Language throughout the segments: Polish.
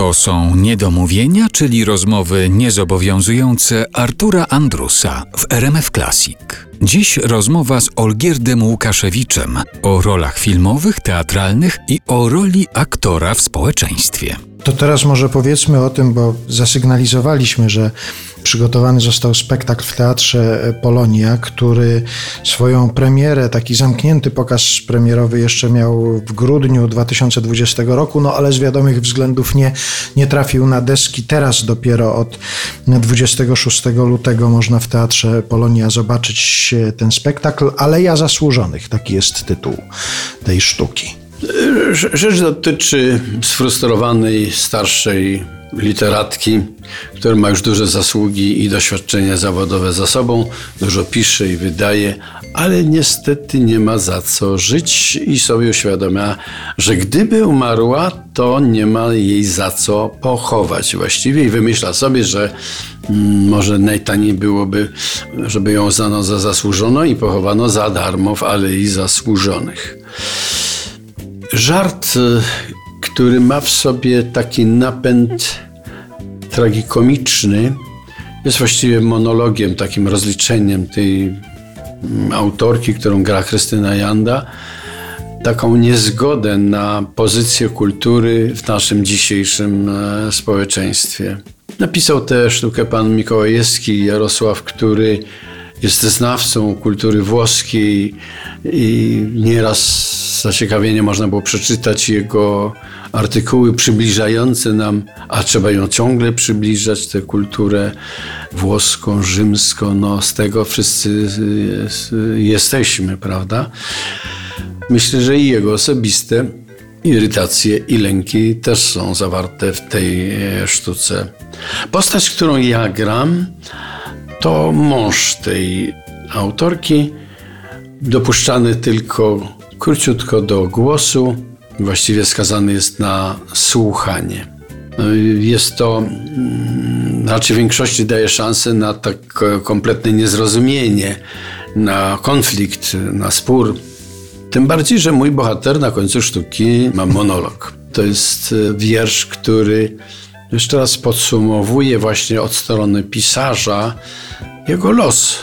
To są niedomówienia, czyli rozmowy niezobowiązujące Artura Andrusa w RMF Classic. Dziś rozmowa z Olgierdem Łukaszewiczem o rolach filmowych, teatralnych i o roli aktora w społeczeństwie. To teraz może powiedzmy o tym, bo zasygnalizowaliśmy, że przygotowany został spektakl w Teatrze Polonia, który swoją premierę, taki zamknięty pokaz premierowy jeszcze miał w grudniu 2020 roku, no ale z wiadomych względów nie, nie trafił na deski. Teraz dopiero od 26 lutego można w Teatrze Polonia zobaczyć ten spektakl. Aleja Zasłużonych, taki jest tytuł tej sztuki. Rzecz dotyczy sfrustrowanej, starszej literatki, która ma już duże zasługi i doświadczenia zawodowe za sobą, dużo pisze i wydaje, ale niestety nie ma za co żyć i sobie uświadamia, że gdyby umarła, to nie ma jej za co pochować właściwie i wymyśla sobie, że mm, może najtaniej byłoby, żeby ją uznano za zasłużoną i pochowano za darmo w Alei Zasłużonych. Żart, y, który ma w sobie taki napęd tragikomiczny, jest właściwie monologiem, takim rozliczeniem tej mm, autorki, którą gra Krystyna Janda, taką niezgodę na pozycję kultury w naszym dzisiejszym e, społeczeństwie. Napisał tę sztukę pan Mikołajewski Jarosław, który jest znawcą kultury włoskiej i nieraz z zaciekawieniem można było przeczytać jego artykuły przybliżające nam, a trzeba ją ciągle przybliżać, tę kulturę włoską, rzymską. No, z tego wszyscy jesteśmy, prawda? Myślę, że i jego osobiste irytacje i lęki też są zawarte w tej e, sztuce. Postać, którą ja gram, to mąż tej autorki, dopuszczany tylko króciutko do głosu, właściwie skazany jest na słuchanie. No jest to, mm, raczej większości daje szansę na tak kompletne niezrozumienie, na konflikt, na spór. Tym bardziej, że mój bohater na końcu sztuki ma monolog. To jest e, wiersz, który jeszcze raz podsumowuje właśnie od strony pisarza jego los,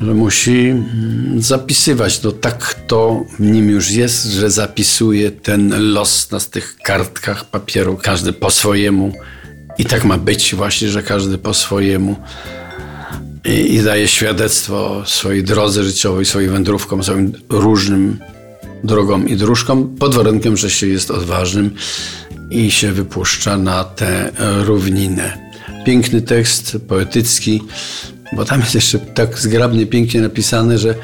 że musi mm, zapisywać. No tak to w nim już jest, że zapisuje ten los na tych kartkach papieru, każdy po swojemu. I tak ma być właśnie, że każdy po swojemu. I, i daje świadectwo swojej drodze życiowej, swoim wędrówkom, swoim różnym drogom i dróżkom, pod warunkiem, że się jest odważnym i się wypuszcza na tę równinę. Piękny tekst, poetycki, bo tam jest jeszcze tak zgrabnie, pięknie napisane, że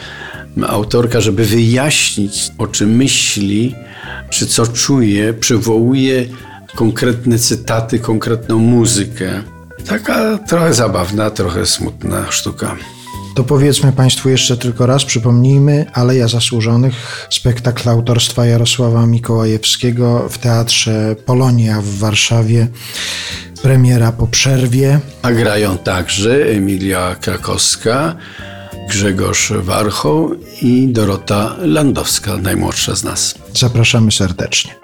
autorka, żeby wyjaśnić, o czym myśli, czy co czuje, przywołuje konkretne cytaty, konkretną muzykę. Taka trochę zabawna, trochę smutna sztuka. To powiedzmy Państwu jeszcze tylko raz, przypomnijmy, Aleja Zasłużonych, spektakl autorstwa Jarosława Mikołajewskiego w Teatrze Polonia w Warszawie. Premiera po przerwie. A grają także Emilia Krakowska, Grzegorz Warchoł i Dorota Landowska, najmłodsza z nas. Zapraszamy serdecznie.